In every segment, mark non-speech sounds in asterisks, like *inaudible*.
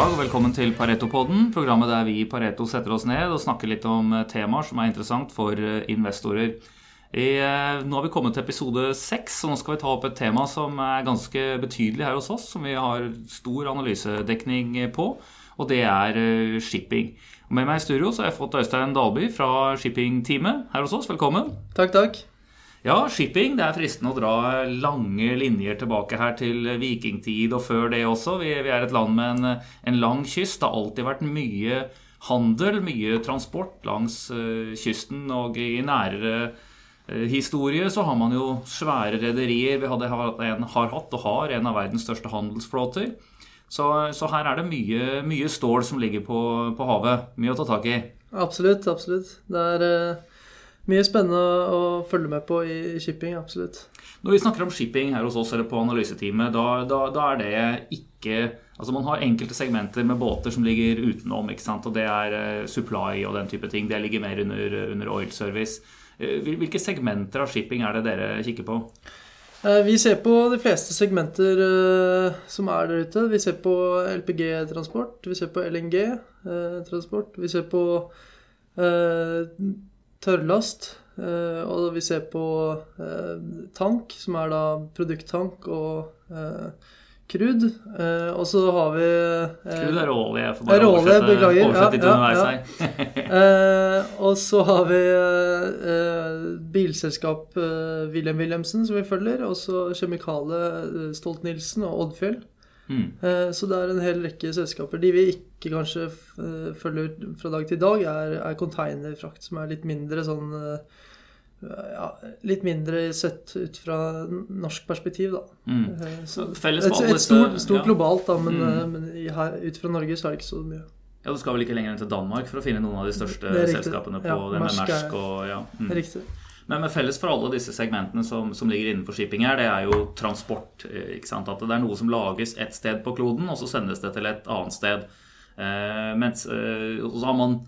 Dag og velkommen til Pareto-podden, programmet der vi i Pareto setter oss ned og snakker litt om eh, temaer som er interessant for eh, investorer. I, eh, nå har vi kommet til episode seks, og nå skal vi ta opp et tema som er ganske betydelig her hos oss, som vi har stor analysedekning på, og det er shipping. Og med meg i studio så har jeg fått Øystein Dalby fra shippingteamet her hos oss. Velkommen. Takk, takk. Ja, shipping. Det er fristende å dra lange linjer tilbake her til vikingtid og før det også. Vi, vi er et land med en, en, lang kyst. Det har alltid vært mye handel, mye transport langs uh, kysten. Og i nærere uh, historie så har man jo svære rederier. Vi hadde, en, har, hatt og har en av verdens største handelsflåter. Så, så her er det mye, mye, stål som ligger på, på, havet. Mye å ta tak i. Absolutt, absolutt. Det er... Uh mye spennende å følge med på i shipping, absolutt. Når vi snakker om shipping her hos oss eller på analyseteamet, da, da, da, er det ikke Altså Man har enkelte segmenter med båter som ligger utenom, ikke sant? og det er uh, supply og den type ting. Det ligger mer under, under oil service. Uh, hvilke segmenter av shipping er det dere kikker på? Uh, vi ser på de fleste segmenter som er der ute. Vi ser på LPG-transport, vi ser på LNG-transport, vi ser på tørrlast. Eh, og vi ser på eh, tank, som er da produkttank og krud. crude. og så har vi Krud er råolje. for bare råolje, beklager. Oversette ja, underveis her. *laughs* *laughs* og så har vi bilselskap Wilhelm Wilhelmsen, som vi følger. Og så kjemikale Stolt-Nielsen og Oddfjell. Mm. Eh, så det er en hel rekke selskaper. De vi ikke kanskje eh, følger fra dag til dag, er, er containerfrakt, som er litt mindre sånn eh, ja, litt mindre sett ut fra norsk perspektiv, da. Mm. Så, et, et stort, stort ja. globalt, da, men, mm. men her, ut fra Norge så er det ikke så mye. Ja, Du skal vel ikke lenger enn til Danmark for å finne noen av de største selskapene på ja, det med Mersk og ja. Mm. Riktig. Men med felles for alle disse segmentene som, som, ligger innenfor shipping her, det er jo transport. Eh? At det er noe som lages et sted på kloden, og så sendes det til et annet sted. Eh, mens, eh, så har man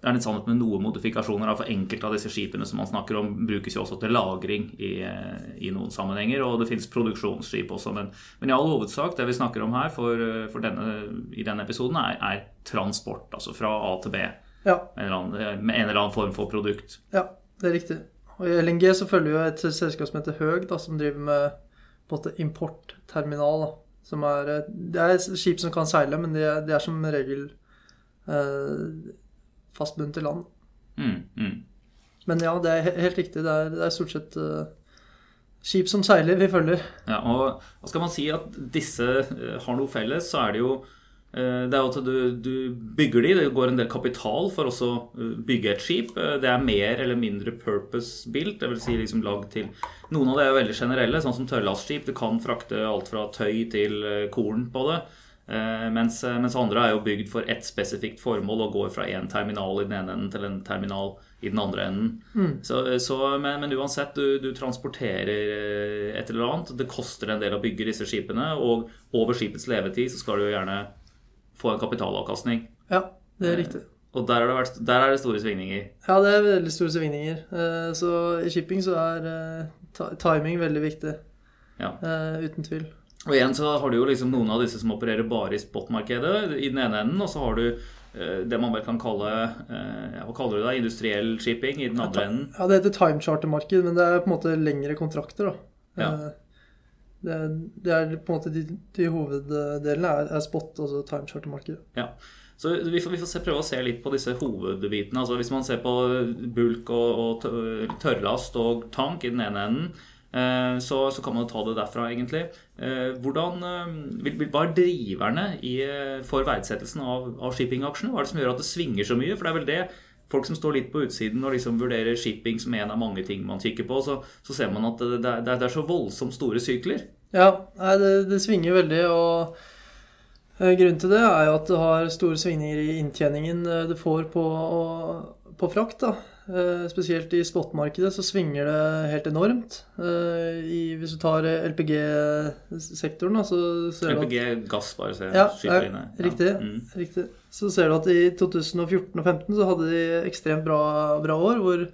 det er litt sannhet med noen modifikasjoner. For enkelte av disse skipene som man snakker om, brukes jo også til lagring i, eh, i noen sammenhenger. Og det finnes produksjonsskip også. Men, men, i all hovedsak, det vi snakker om her for, for denne, i denne episoden, er, er, transport. Altså fra A til B. Ja. Med, en annen, med en eller annen form for produkt. Ja, det er riktig. Og I LNG så følger jo et selskap som heter Høg, da, som driver med på en måte importterminal. Da, som er, eh, det er skip som kan seile, men det er, de er som regel eh, fastbundet til land. Mm, mm. Men ja, det er helt riktig. Det er, det er stort sett eh, skip som seiler vi følger. Ja, og Skal man si at disse uh, har noe felles, så er det jo Eh, det er jo at du, du, bygger de, det går en del kapital for å eh, bygge et skip. Eh, det er mer eller mindre purpose-built, dvs. Si liksom lagd til Noen av det er veldig generelle, sånn som tørrlastskip. Du kan frakte alt fra tøy til korn på det. Mens, mens, andre er jo bygd for ett spesifikt formål og går fra én terminal i den ene enden til en terminal i den andre enden. Mm. Så, så, men, men, uansett, du, du, transporterer et eller annet. Det koster en del å bygge disse skipene, og over skipets levetid så skal du jo gjerne få en kapitalavkastning. Ja, det er riktig. Og der, vært, der, er det store svingninger? Ja, det er veldig store svingninger. Eh, så i shipping så er eh, timing veldig viktig. Ja. Eh, uten tvil. Og igjen så har du jo liksom noen av disse som opererer bare i spotmarkedet i den ene enden, og så har du det man vel kan kalle Hva kaller du det? Industriell shipping i den andre enden? Ja, det heter timecharter-marked, men det er på en måte lengre kontrakter, da. Ja. Det, det, er på en måte de, de hoveddelene er, er spot, altså timecharter-markedet. Ja. Så vi får, vi får se, prøve å se litt på disse hovedbitene. Altså Hvis man ser på bulk og, og tørrlast og tank i den ene enden, eh, så, så, kan man ta det derfra, egentlig. Eh, hvordan, vil, hva er driverne i, for verdsettelsen av, av shippingaksjene? Hva er det som gjør at det svinger så mye? For det er vel det folk som står litt på utsiden og liksom vurderer shipping som en av mange ting man kikker på, så, så ser man at det, det, det, er så voldsomt store sykler. Ja, det, det svinger veldig. og eh, Grunnen til det er jo at du har store svingninger i inntjeningen eh, du får på, på frakt. da. Eh, spesielt i spotmarkedet så svinger det helt enormt. Eh, I, hvis du tar LPG-sektoren, så ser LPG, du at gass, bare ser ja, skyter inn her. Riktig, mm. riktig. Så ser du at i 2014 og 2015 så hadde de ekstremt bra, bra, år, hvor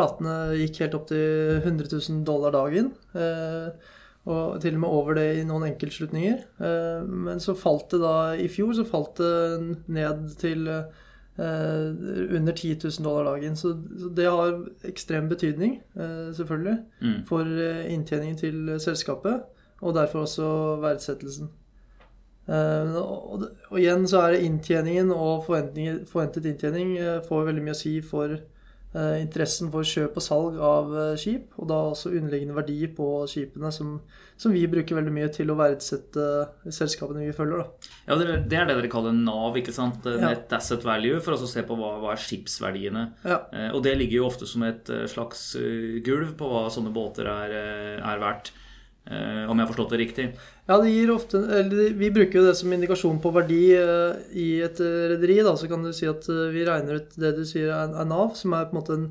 ratene gikk helt opp til 100 000 dollar dagen. Eh, og til og med over det i noen enkeltslutninger. Men så falt det da I fjor så falt det ned til under 10 000 dollar dagen. Så det har ekstrem betydning, selvfølgelig, mm. for inntjeningen til selskapet. Og derfor også verdsettelsen. Og, igjen så er det inntjeningen og forventet inntjening får veldig mye å si for Eh, interessen for kjøp og salg av eh, skip, og da også underliggende verdi på skipene, som, som, vi bruker veldig mye til å verdsette selskapene vi følger. Da. Ja, Det er det dere kaller NAV, ikke sant? Net ja. Asset Value, for å se på hva, hva er skipsverdiene. Ja. Eh, og det ligger jo ofte som et slags gulv på hva sånne båter er, er verdt. Eh, om jeg har forstått det riktig? Ja, det gir ofte, eller Vi bruker jo det som indikasjon på verdi uh, i et eh, rederi. Så kan du si at vi regner ut det du sier er Nav, som er på en måte en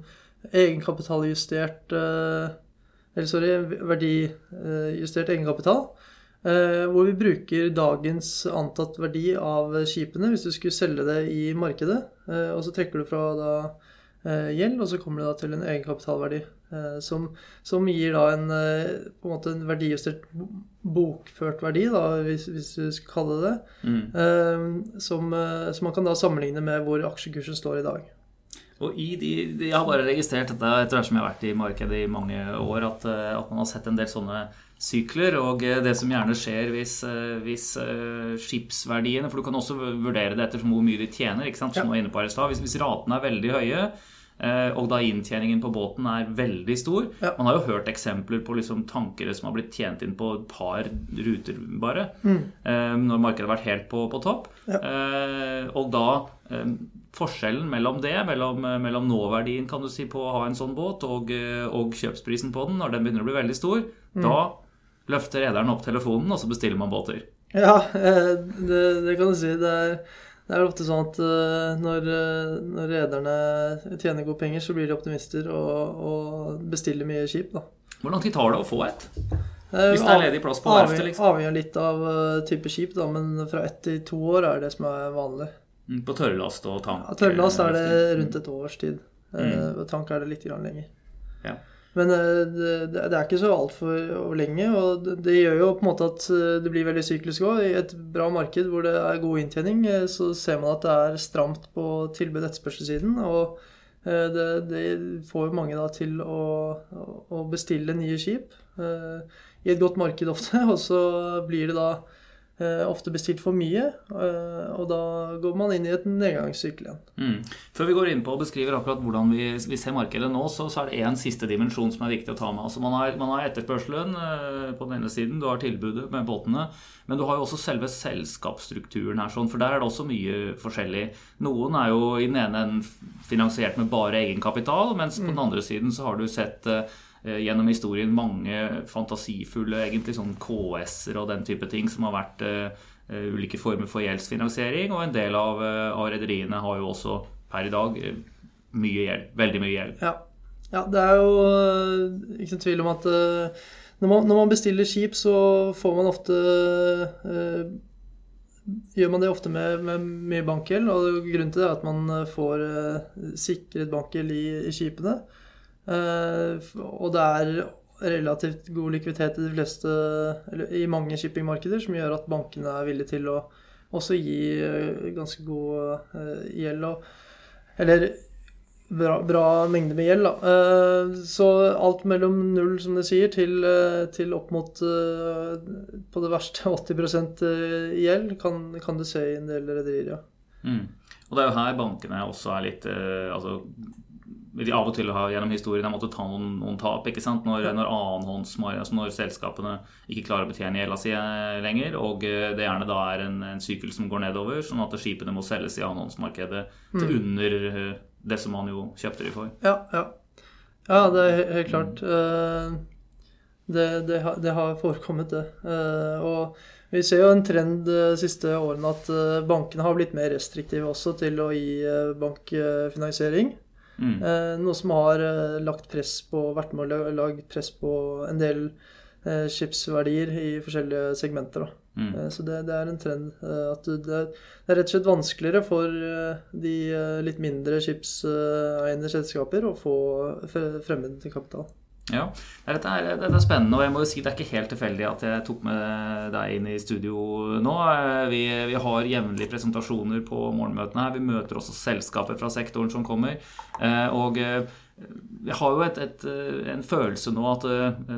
egenkapitaljustert Eller sorry, verdijustert egenkapital. Hvor vi bruker dagens antatt verdi av skipene hvis du skulle selge det i markedet. Og så trekker du fra da gjeld, og så kommer du da til en egenkapitalverdi. Eh, som, som, gir da en, eh, på en måte en verdijustert bokført verdi, da, hvis, hvis, du skal kalle det det. Mm. Eh, som, som, man kan da sammenligne med hvor aksjekursen står i dag. Og i de, de, Jeg har bare registrert dette etter hvert som jeg har vært i markedet i mange år, at, at man har sett en del sånne sykler. Og det som gjerne skjer hvis, hvis skipsverdiene For du kan også vurdere det etter hvor mye de tjener. ikke sant, som ja. var inne på her Hvis, hvis ratene er veldig høye, og da inntjeningen på båten er veldig stor. Ja. Man har jo hørt eksempler på liksom tankere som har blitt tjent inn på et par ruter bare. Mm. Eh, når markedet har vært helt på, på topp. Ja. Eh, og da Forskjellen mellom det, mellom, mellom, nåverdien kan du si på å ha en sånn båt, og, og kjøpsprisen på den, når den begynner å bli veldig stor, mm. da løfter rederen opp telefonen, og så bestiller man båter. Ja, det, det kan du si. Det er det er vel ofte sånn at uh, når, uh, når rederne tjener gode penger, så blir de optimister og, og bestiller mye skip. Da. Hvor lang tid tar det å få et? Hvis det er ledig plass på verftet? Liksom. Avgjør litt av type skip, da, men fra ett til to år er det som er vanlig. Mm, på tørrlast og tank? Ja, tørrlast er det rundt et års tid. Mm. Tank er det litt lenger. Ja. Men eh, det, det, er ikke så altfor lenge. Og det, gjør jo på en måte at eh, det blir veldig syklisk òg. I et bra marked hvor det er god inntjening, eh, så ser man at det er stramt på tilbud-etterspørselssiden. Og det, det, får mange da til å, å bestille nye skip i et godt marked ofte. *laughs* Og så blir det da ofte bestilt for mye, eh, og da går man inn i et nedgangssykkel igjen. Mm. Før vi går inn på og beskriver akkurat hvordan vi, vi ser markedet nå, så, så er det én siste dimensjon som er viktig å ta med. Altså man, har, man har etterspørselen eh, på den ene siden, du har tilbudet med båtene, men du har jo også selve selskapsstrukturen her, sånn, for der er det også mye forskjellig. Noen er jo i den ene enden finansiert med bare egenkapital, mens på den mm. andre siden så har du sett Eh, gjennom historien mange fantasifulle egentlig sånn KS-er og den type ting som har vært uh, ulike former for gjeldsfinansiering. Og en del av, av rederiene har jo også per i dag mye gjeld. Veldig mye gjeld. Ja. ja det er jo ikke noen tvil om at når, man, når man, bestiller skip, så får man ofte gjør man det ofte med, med mye bankgjeld. Og grunnen til det er at man får sikret bankgjeld i, i skipene. Eh, og det er relativt god likviditet i de fleste, eller i mange shippingmarkeder, som gjør at bankene er villige til å også gi eh, ganske god eh, gjeld. Og, eller bra, bra mengde med gjeld. Da. Så alt mellom null, som det sier, til, til opp mot på det verste *laughs* 80% gjeld kan, kan, du se i en del rederier. Ja. Mm. Og det er jo her bankene også er litt altså de av og til har gjennom historien har måttet ta noen, noen tap. ikke sant? Når, når annenhåndsmar, altså når selskapene ikke klarer å betjene gjelda si eh, lenger, og eh, det gjerne da er en, en sykkel som går nedover, sånn at skipene må selges i annenhåndsmarkedet mm. til under eh, det som man jo kjøpte de for. Ja, ja. ja det er helt klart. Det, det, det har forekommet, det. Og vi ser jo en trend de siste årene at bankene har blitt mer restriktive også til å gi bankfinansiering. Mm. Eh, noe som har eh, lagt press på, vært med å lage press på en del eh, skipsverdier i forskjellige segmenter. Mm. Så det, det, er en trend. At det, det, er rett og slett vanskeligere for de litt mindre skipseiende selskaper å få fremmed kapital. Ja, dette er, dette er, spennende, og jeg må jo si det er ikke helt tilfeldig at jeg tok med deg inn i studio nå. Vi, vi har jevnlige presentasjoner på morgenmøtene her. Vi møter også selskaper fra sektoren som kommer. Eh, og jeg eh, har jo et, et, en følelse nå at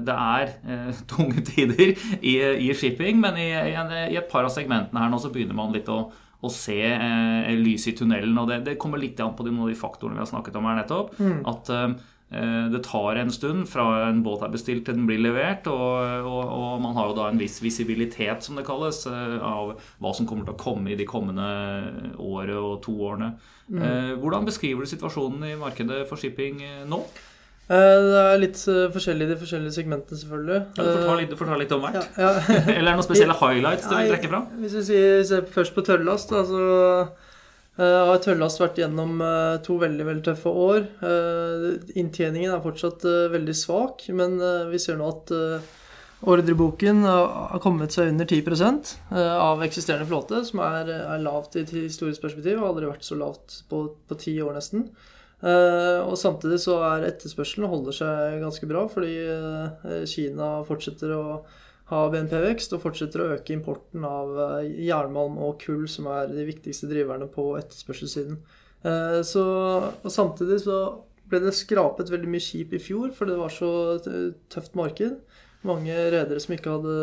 det er *laughs* tunge tider i, i shipping, men i, i, et par av segmentene her nå så begynner man litt å å se eh, lys i tunnelen. og Det, det kommer litt an på de, de faktorene vi har snakket om her nettopp. Mm. At eh, Eh, det tar en stund fra en båt er bestilt til den blir levert, og, og, og, man har jo da en viss visibilitet, som det kalles, eh, av hva som kommer til å komme i de kommende året og to årene. Mm. Eh, hvordan beskriver du situasjonen i markedet for shipping nå? Det er litt forskjellig i de forskjellige segmentene, selvfølgelig. Ja, du får litt, får ta litt om hvert. Ja, ja. *laughs* Eller er det noen spesielle *laughs* highlights du vil trekke fram? Hvis vi ser først på tørrlast, altså Eh, har Tøllast vært gjennom eh, to veldig veldig tøffe år. Eh, inntjeningen er fortsatt veldig svak, men vi ser nå at ordreboken har kommet seg under 10% av eksisterende flåte, som er, er lavt i et historisk perspektiv. Har aldri vært så lavt på ti år, nesten. Og samtidig så er etterspørselen holder seg ganske bra, fordi Kina fortsetter å har BNP-vekst og fortsetter å øke importen av eh, jernmalm og kull, som er de viktigste driverne på etterspørselssiden. Eh, så, og samtidig så ble det skrapet veldig mye skip i fjor, for det var så tøft marked. Mange redere som ikke hadde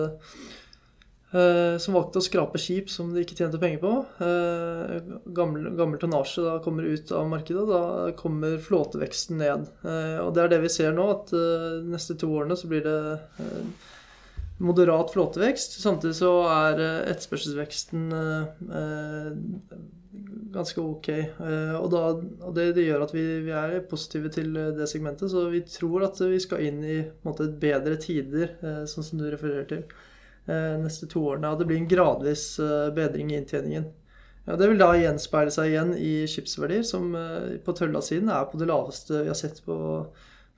eh, som valgte å skrape skip som de ikke tjente penger på. Gammel, gammel tonnasje kommer ut av markedet, da kommer flåteveksten ned. Og det er det vi ser nå, at de neste to årene så blir det moderat flåtevekst. Samtidig så er eh, etterspørselsveksten eh, ganske ok. Eh, og, da, og det, det, gjør at vi, vi, er positive til det segmentet. Så vi tror at vi skal inn i måte, bedre tider, sånn som du refererer til, neste to årene. Og det blir en gradvis bedring i inntjeningen. Ja, Det vil da gjenspeile seg igjen i skipsverdier, som på Tølla-siden er på det laveste vi har sett på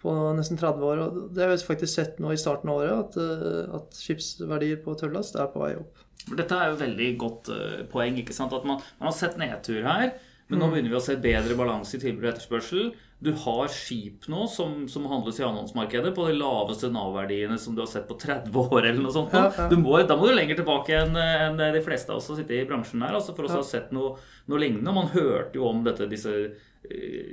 på nesten 30 år. Og det har vi faktisk sett nå i starten av året, at, eh, at skipsverdier på tørrlast er på vei opp. Dette er jo veldig godt uh, poeng. ikke sant? At man, man, har sett nedtur her, men nå mm. begynner vi å se bedre balanse i tilbud og etterspørsel. Du har skip nå som, som handles i annonsmarkedet på de laveste Nav-verdiene som du har sett på 30 år. eller noe sånt. Ja, ja. Må, da må du lenger tilbake enn en de fleste av oss som sitter i bransjen her altså for oss ja. ha sett noe, noe lignende. Man hørte jo om dette, disse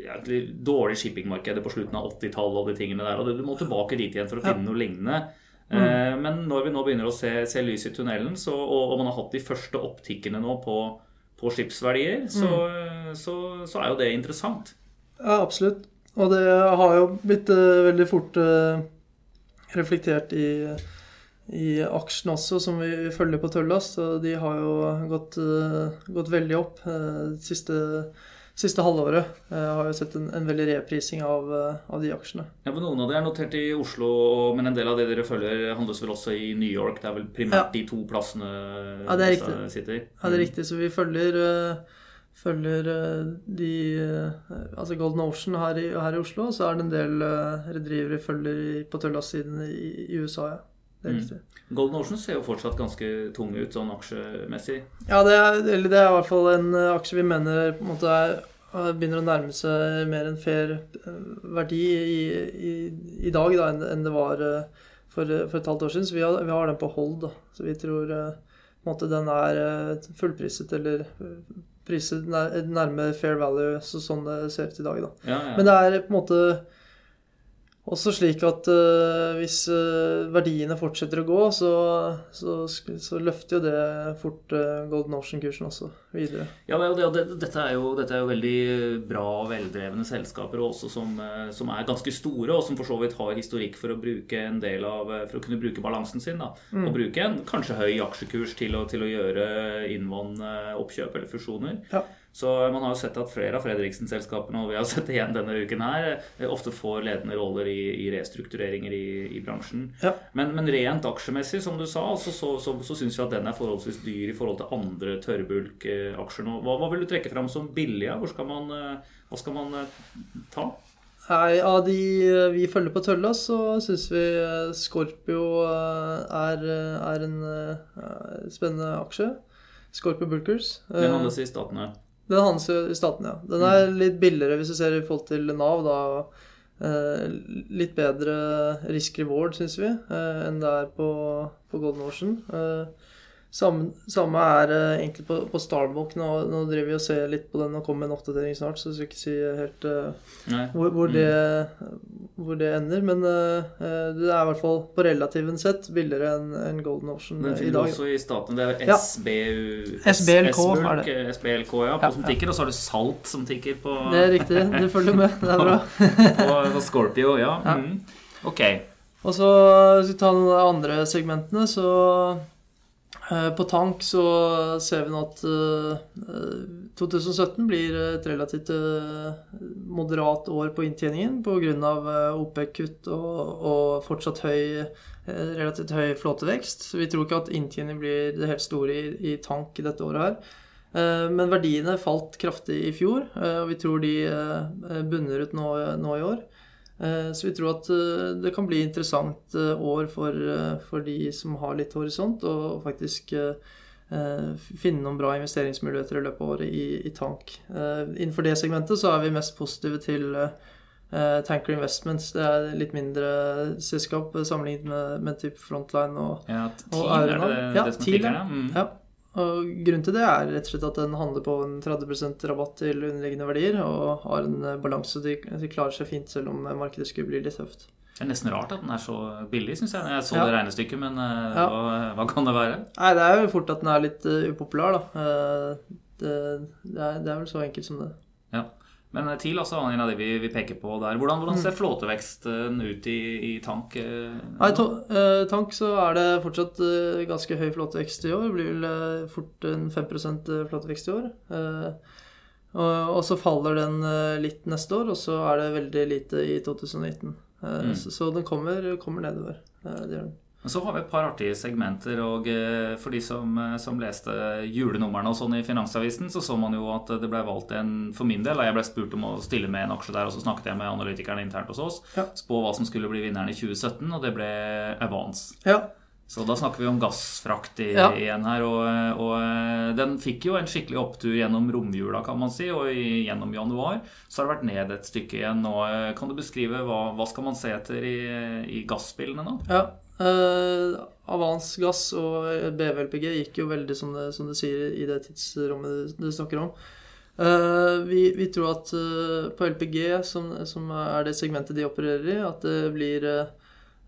ja, dårlige shippingmarkedet på slutten av 80-tallet og de tingene der. Og du må tilbake dit igjen for å finne noe lignende. Mm. Eh, men når vi nå begynner å se, se lys i tunnelen, så, og, og, man har hatt de første opptikkene nå på, på skipsverdier, så, mm. så, så, er jo det interessant. Ja, absolutt. Og det har jo blitt uh, veldig fort uh, reflektert i, i aksjene også, som vi følger på Tøllas. De har jo gått, uh, gått veldig opp de siste siste halvåret. Jeg har jo sett en, en veldig reprising av, av, de aksjene. Ja, men Noen av de er notert i Oslo, men en del av det dere følger, handles vel også i New York? Det er vel primært ja. de to plassene ja, det er riktig. sitter? Ja, det er mm. riktig. Så vi følger, uh, følger uh, de uh, Altså Golden Ocean her i, her i, Oslo, så er det en del uh, rederier vi følger på Tøllas-siden i, i, USA, ja. Mm. Golden Ocean ser jo fortsatt ganske tung ut sånn aksjemessig. Ja, det er, det er i hvert fall en aksje vi mener på en måte er begynner å nærme seg mer en fair eh, verdi i, i, i dag da, enn, det var eh, for, for, et halvt år siden. Så vi har, vi har den på hold. Da. Så vi tror måte, den er fullpriset eller priset nærme fair value, så sånn det ser ut i dag. Da. Ja, ja. Men det er på en måte også slik at uh, hvis uh, verdiene fortsetter å gå, så, så, så løfter jo det fort uh, Golden Ocean-kursen også videre. Ja, det, det, dette, er jo, dette, er jo, veldig bra og veldrevne selskaper også som, som, er ganske store, og som for så vidt har historikk for å bruke en del av, for å kunne bruke balansen sin. da, mm. Og bruke en kanskje høy aksjekurs til å, til å gjøre innvånd oppkjøp eller fusjoner. Ja. Så man har jo sett at flere av Fredriksen-selskapene, og vi har *laughs* sett det igjen denne uken her, eh, ofte får ledende roller i, i restruktureringer i, i bransjen. Ja. Men, men, rent aksjemessig, som du sa, altså, så, så, så, så syns vi at den er forholdsvis dyr i forhold til andre tørrbulkaksjer nå. Hva, hva, vil du trekke fram som billige? Hvor skal man, eh, hva skal man eh, ta? Nei, Av de vi følger på Tølla, så syns vi Scorpio er, er en spennende aksje. Scorpio Bulkers. Den handles i statene? Den handles i statene, ja. Den er litt billigere hvis du ser i forhold til Nav, da. litt bedre risk reward, syns vi, enn det er på, på Golden Ocean. Samme, samme er uh, egentlig på, på Starbuck. Nå, nå, driver vi og ser litt på den og kommer med en oppdatering snart, så jeg skal ikke si helt uh, hvor, hvor, mm. det, hvor, det, ender. Men uh, det er i hvert fall på relativen sett billigere enn en Golden Ocean men i dag. også i staten. Det er SBU, ja. SBLK, er det. SBLK, ja, på, ja, som tikker. Og så har du Salt som tikker på Det er riktig. Du følger med. Det er bra. *laughs* på, på Scorpio, ja. Mm. Ok. Og så hvis vi tar noen av de andre segmentene, så Eh, på tank så ser vi nå at 2017 eh, blir et relativt eh, moderat år på inntjeningen pga. OPEC-kutt og, fortsatt høy, relativt høy flåtevekst. Vi tror ikke at inntjening blir det helt store i, tank dette året her. Men verdiene falt kraftig i fjor, og vi tror de bunner ut nå, nå i år. Eh, så vi tror at eh, det kan bli interessant eh, år for, for de som har litt horisont, og faktisk finne noen bra investeringsmuligheter i løpet av året i, i tank. Innenfor det segmentet så er vi mest positive til Tanker Investments. Det er litt mindre selskap sammenlignet med, med type Frontline og, ja, og det, ja, ja. Mm. ja. Og Grunnen til det er rett og slett at den handler på en 30% rabatt til underliggende verdier og har en eh, balanse de, de klarer seg fint selv om markedet skulle bli litt tøft. Det er nesten rart at den er så billig, syns jeg. Jeg så ja. det regnestykket, men uh, ja. hva, hva, kan det være? Nei, Det er jo fort at den er litt upopulær, da. Det, det, er, det, er, vel så enkelt som det. Men TIL TIL altså, en av de vi, vi peker på der. Hvordan, hvordan ser mm. flåteveksten ut i, i tank? Eh? Nei, to, eh, tank så er det fortsatt eh, ganske høy flåtevekst i år. Det blir vel eh, fort en 5 eh, flåtevekst i år. Og, og, så faller den litt neste år, og så er det veldig lite i 2019. Mm. Så, så, den kommer, kommer nedover. det gjør den. Men så har vi et par artige segmenter. og eh, For de som, eh, som leste julenumrene og sånn i Finansavisen, så så man jo at det ble valgt en For min del, jeg ble spurt om å stille med en aksje der, og så snakket jeg med analytikerne internt hos oss. Ja. Spå hva som skulle bli vinneren i 2017, og det ble Avance. Ja. Så da snakker vi om gassfrakt i, ja. igjen her. Og, og, eh, den fikk jo en skikkelig opptur gjennom romjula, kan man si. Og i, gjennom januar så har det vært ned et stykke igjen Og, Kan du beskrive hva, hva skal man se etter i, i gasspillene nå? Ja, Uh, Avans Gass og BVLPG gikk jo veldig som det, som det sier i det tidsrommet du snakker om. Uh, vi, vi, tror at uh, på LPG, som, som, er det segmentet de opererer i, at det blir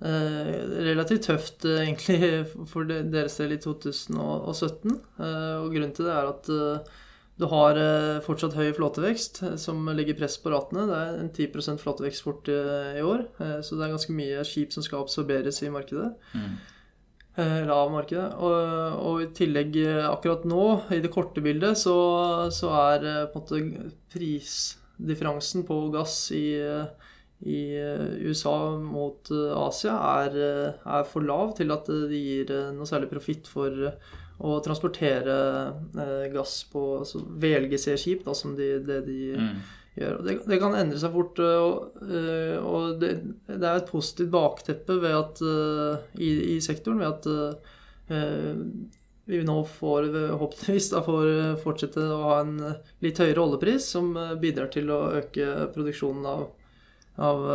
relativt tøft egentlig *laughs* for deres del i 2017. og grunnen til det er at du har eh, fortsatt høy flåtevekst, eh, som legger press på ratene. Det er en 10 flåtevekst fort eh, i år, så det er ganske mye skip som skal absorberes i markedet. Mm. Lav markedet. Og, og, i tillegg, akkurat nå, i det korte bildet, så, så er på en måte prisdifferansen på gass i, i USA mot Asia er, er, for lav til at det gir noe særlig profitt for å transportere eh, gass på altså VLGC-skip, som de, det de mm. gjør. Det, det, kan endre seg fort. Eh, og, eh, og det, det, er et positivt bakteppe ved at, uh, i, i, sektoren ved at vi nå får, håpentligvis da, får fortsette å ha en litt høyere oljepris, som bidrar til å øke produksjonen av, av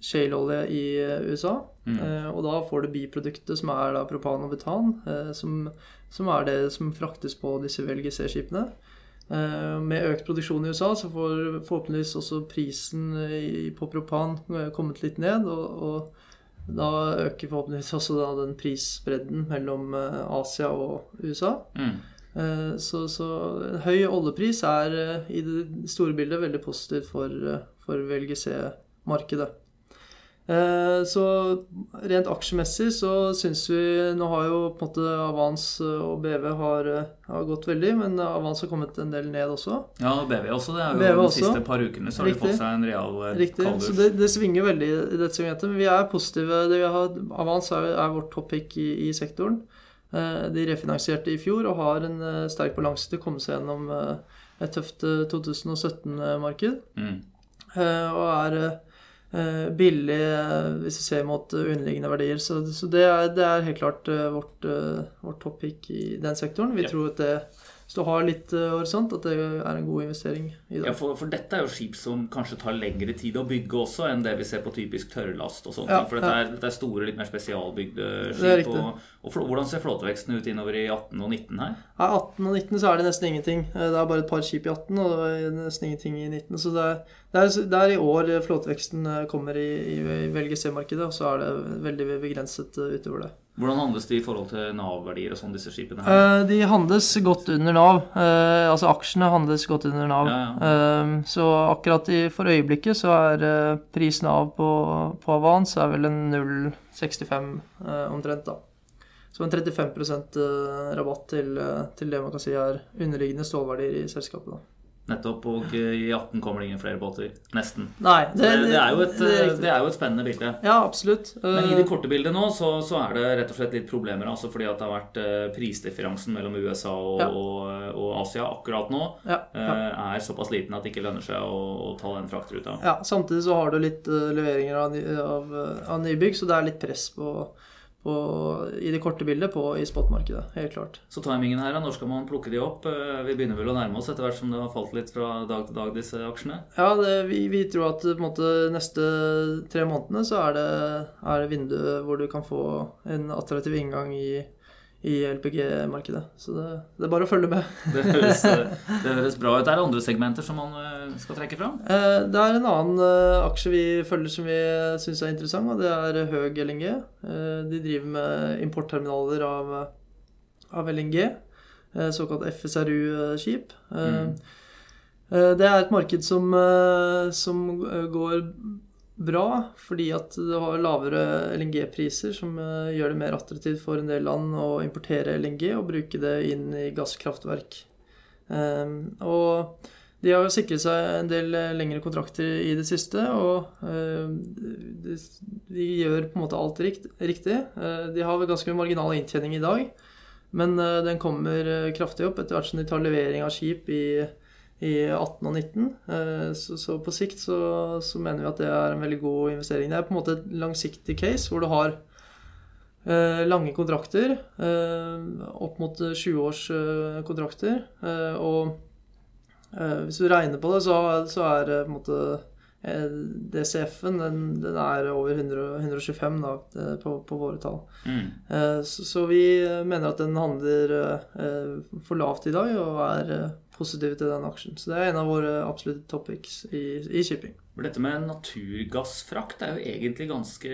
shaleolje i USA. Mm. Eh, og da får du biproduktet som er da propan og butan, eh, som, som, er det som fraktes på disse VLGC-skipene. Eh, med økt produksjon i USA så får forhåpentligvis også prisen på propan kommet litt ned. og, og da øker forhåpentligvis også da den prisbredden mellom Asia og USA. Mm. Så, så, høy oljepris er i det store bildet veldig positivt for, for VLGC-markedet. Eh, så rent aksjemessig så syns vi Nå har jo på en måte Avans og BV har, eh, har, gått veldig, men Avans har kommet en del ned også. Ja, og BV også. Det er jo de siste par ukene så har Riktig. de fått seg en real eh, Riktig. Kaldus. Så det, det, svinger veldig i dette segmentet. Men vi er positive. Vi har, Avans er, er vårt top pick i, i, sektoren. De refinansierte i fjor og har en sterk balanse til å komme seg gjennom et tøft 2017-marked. Mm. Og er Eh, billig eh, hvis vi ser mot underliggende verdier. Så, så det, er, det, er, helt klart eh, vårt, vårt topic i den sektoren. Vi ja. tror at det hvis du har litt uh, horisont, at det er en god investering i det. Ja, for, for, dette er jo skip som kanskje tar lengre tid å bygge også enn det vi ser på typisk tørrlast og sånt. Ja, for dette, er, dette, er, store, litt mer spesialbygde skip. Og, og hvordan ser flåteveksten ut innover i 18 og 19 her? Ja, 18 og 19 så er det nesten ingenting. Det er bare et par skip i 18 og nesten ingenting i 19. Så det er, det er, det er i år flåteveksten kommer i, i, i VLGC-markedet, og så er det veldig begrenset utover det. Hvordan handles de i forhold til Nav-verdier og sånn, disse skipene? her? Uh, de handles godt under Nav. Uh, altså aksjene handles godt under Nav. Ja, ja. Uh, så akkurat i, for øyeblikket så er prisen av på, på Avans er vel en 0,65 omtrent, da. Så en 35% rabatt til, til, det man kan si er underliggende stålverdier i selskapet. da. Nettopp. Og i 18 kommer det ingen flere båter. Nesten. Nei, det, det, det, er, et, det er, jo et, spennende bilde. Ja, absolutt. Men i det eh, korte bildet nå så, så, er det rett og slett litt problemer. Altså fordi at det har vært eh, prisdifferansen mellom USA og, ja. og, og Asia akkurat nå ja, ja. Eh, er såpass liten at det ikke lønner seg å, å ta den fraktruta. Ja, samtidig så har du litt leveringer av, av, av nybygg, så det er litt press på på, i det korte bildet på, i spotmarkedet. Helt klart. Så timingen her, når skal man plukke de opp? Eh, vi begynner vel å nærme oss etter hvert som det har falt litt fra dag til dag, disse aksjene? Ja, det, vi, vi, tror at måte neste tre månedene så er det, er det vinduet hvor du kan få en attraktiv inngang i i LPG-markedet. Så det, det, er bare å følge med. *laughs* det, høres, det, høres, bra ut. Er det andre segmenter som man eh, skal trekke fram? Eh, det er en annen eh, aksje vi følger som vi syns er interessant, og det er Høg LNG. De driver med importterminaler av, av LNG, såkalt FSRU-skip. Mm. Det er et marked som, som går bra, fordi at det har lavere LNG-priser, som eh, gjør det mer attraktivt for en del land å importere LNG og bruke det inn i gasskraftverk. Ehm, og de har sikret seg en del eh, lengre kontrakter i det siste, og ehm, de gjør på en måte alt riktig. Eh, de har ganske marginal inntjening i dag, men den kommer kraftig opp etter hvert som de tar levering av skip i i 18 og 19. Eh, så, så på sikt så, så, mener vi at det er en veldig god investering. Det er på en måte et langsiktig case hvor du har eh, lange kontrakter, eh, opp mot 20 års kontrakter. og hvis du regner på det, så, så er det på en måte DCF-en den, den, er over 100, 125 da, på, på, våre tall. Mm. Så, så, vi mener at den handler for lavt i dag og er positive til den aksjen. Så det er en av våre absolutte topics i, i shipping. Dette med naturgassfrakt er jo egentlig ganske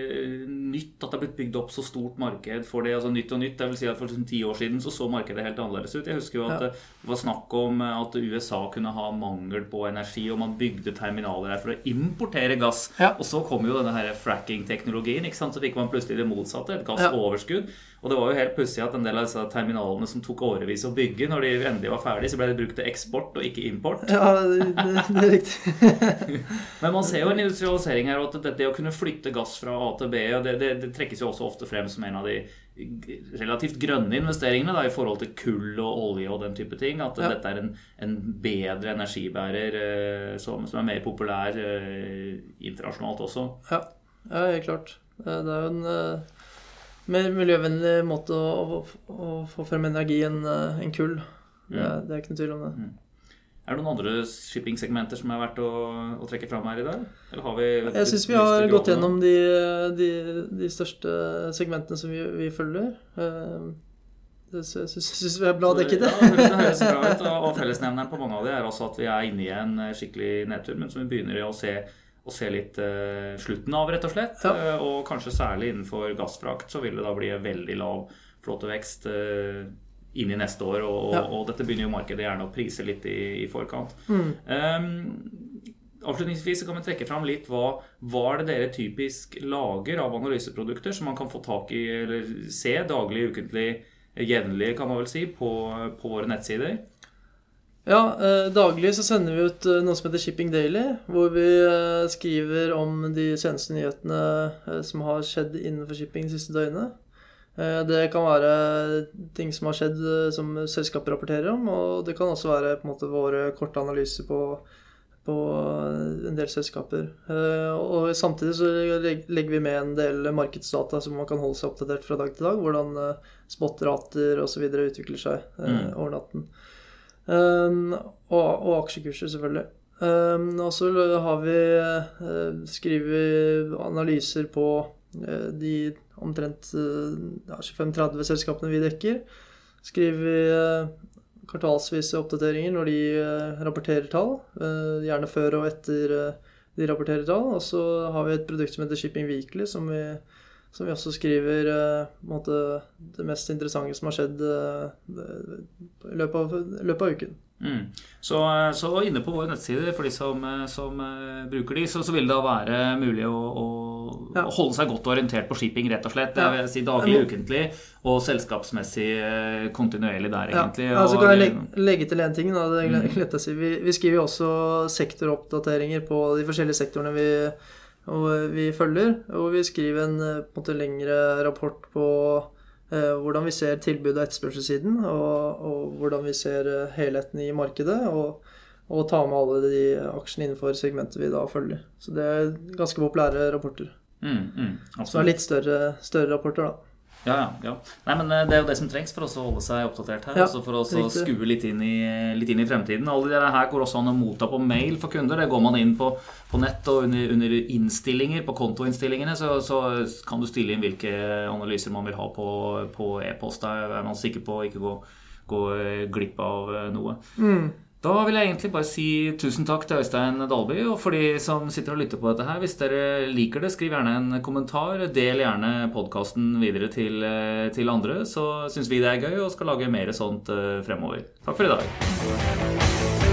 nytt. At det er blitt bygd opp så stort marked for det. altså Nytt og nytt. Jeg vil si at For liksom ti år siden så så markedet helt annerledes ut. Jeg husker jo at ja. det var snakk om at USA kunne ha mangel på energi, og man bygde terminaler her for å importere gass. Ja. Og så kom jo denne fracking-teknologien. ikke sant? Så fikk man plutselig det motsatte. Et gassoverskudd. Ja. Og det var jo helt pussig at en del av disse terminalene som tok årevis å bygge, når de endelig var ferdig, så ble det brukt til eksport og ikke import. Ja, det, det, det er riktig. *laughs* Men man ser jo en industrialisering her, og at det, å kunne flytte gass fra A til B og det, det, trekkes jo også ofte frem som en av de relativt grønne investeringene da, i forhold til kull og olje og den type ting. At ja. dette er en, en bedre energibærer eh, som, som, er mer populær eh, internasjonalt også. Ja, ja helt klart. Det er jo en eh mer miljøvennlig måte å, å, å, få frem energi enn en kull. Det, mm. det, er ikke noe tvil om det. Mm. Er det noen andre shippingsegmenter som er verdt å, å, trekke fram her i dag? Vi, jeg syns vi har gått gjennom de, de, de, største segmentene som vi, vi følger. Jeg det syns vi er bra dekket. Ja, det høres bra ut. *laughs* Og fellesnevneren på mange av de er også at vi er inne i en skikkelig nedtur, men som vi begynner å se å se litt eh, slutten av, rett og slett. Ja. Uh, og kanskje særlig innenfor gassfrakt så vil det da bli veldig lav flåtevekst eh, inn i neste år. Og, ja. og, dette begynner jo markedet gjerne å prise litt i, i forkant. Mm. Um, avslutningsvis kan vi trekke fram litt hva, hva er det dere typisk lager av analyseprodukter som man kan få tak i eller se daglig, ukentlig, jevnlig, kan man vel si, på, på våre nettsider? Ja, eh, daglig så sender vi ut eh, noe som heter Shipping Daily, hvor vi eh, skriver om de seneste nyhetene som har skjedd innenfor shipping de siste døgnene. Eh, det kan være ting som har skjedd som selskapet rapporterer om, og det kan også være på en måte våre korte analyser på, på en del selskaper. Og samtidig så legger vi med en del markedsdata som man kan holde seg oppdatert fra dag til dag. Hvordan spotrater osv. utvikler seg mm. over natten. Um, og, og, aksjekurser, selvfølgelig. Um, og så har vi uh, skrevet analyser på uh, de omtrent uh, 25-30 selskapene vi dekker. Skriver vi kvartalsvise oppdateringer når de rapporterer tall. gjerne før og etter de rapporterer tall. Og så har vi et produkt som heter Shipping Weekly, som vi som vi også skriver måte, det mest interessante som har skjedd i løpet av, løpet av uken. Mm. Så, så, inne på våre nettsider, for de som, som bruker de, så, så, vil det da være mulig å, å, ja. holde seg godt orientert på shipping, rett og slett. Ja. Jeg vil si Daglig, ukentlig og selskapsmessig kontinuerlig der, egentlig. Ja, altså kan jeg legge, legge til én ting. Da, det er mm. lett å si. Vi, vi skriver jo også sektoroppdateringer på de forskjellige sektorene vi, vi følger. Og vi skriver en, eh, på en måte, lengre rapport på Eh, hvordan vi ser tilbud- og etterspørselssiden, og, og, hvordan vi ser eh, helheten i markedet. Og, og ta med alle de aksjene innenfor segmentet vi da følger. Så det er ganske populære rapporter. Mm, mm, Som er litt større, større rapporter, da. Ja, ja, ja. Nei, men eh, Det er jo det som trengs for oss å holde seg oppdatert her. Ja, altså for oss å skue litt inn, i, litt inn i fremtiden. Alle de her går også an å motta på mail for kunder. Det går man inn på, på nett og under, under, innstillinger, på kontoinnstillingene, så, så, kan du stille inn hvilke analyser man vil ha på, på e-post. Da er man sikker på å ikke gå, gå glipp av eh, noe. Mm. Da vil jeg egentlig bare si tusen takk til Øystein Dalby. Og for de som sitter og lytter på dette her, hvis dere liker det, skriv gjerne en kommentar. Del gjerne podkasten videre til, eh, til, andre, så syns vi det er gøy og skal lage mer sånt eh, fremover. Takk for i dag.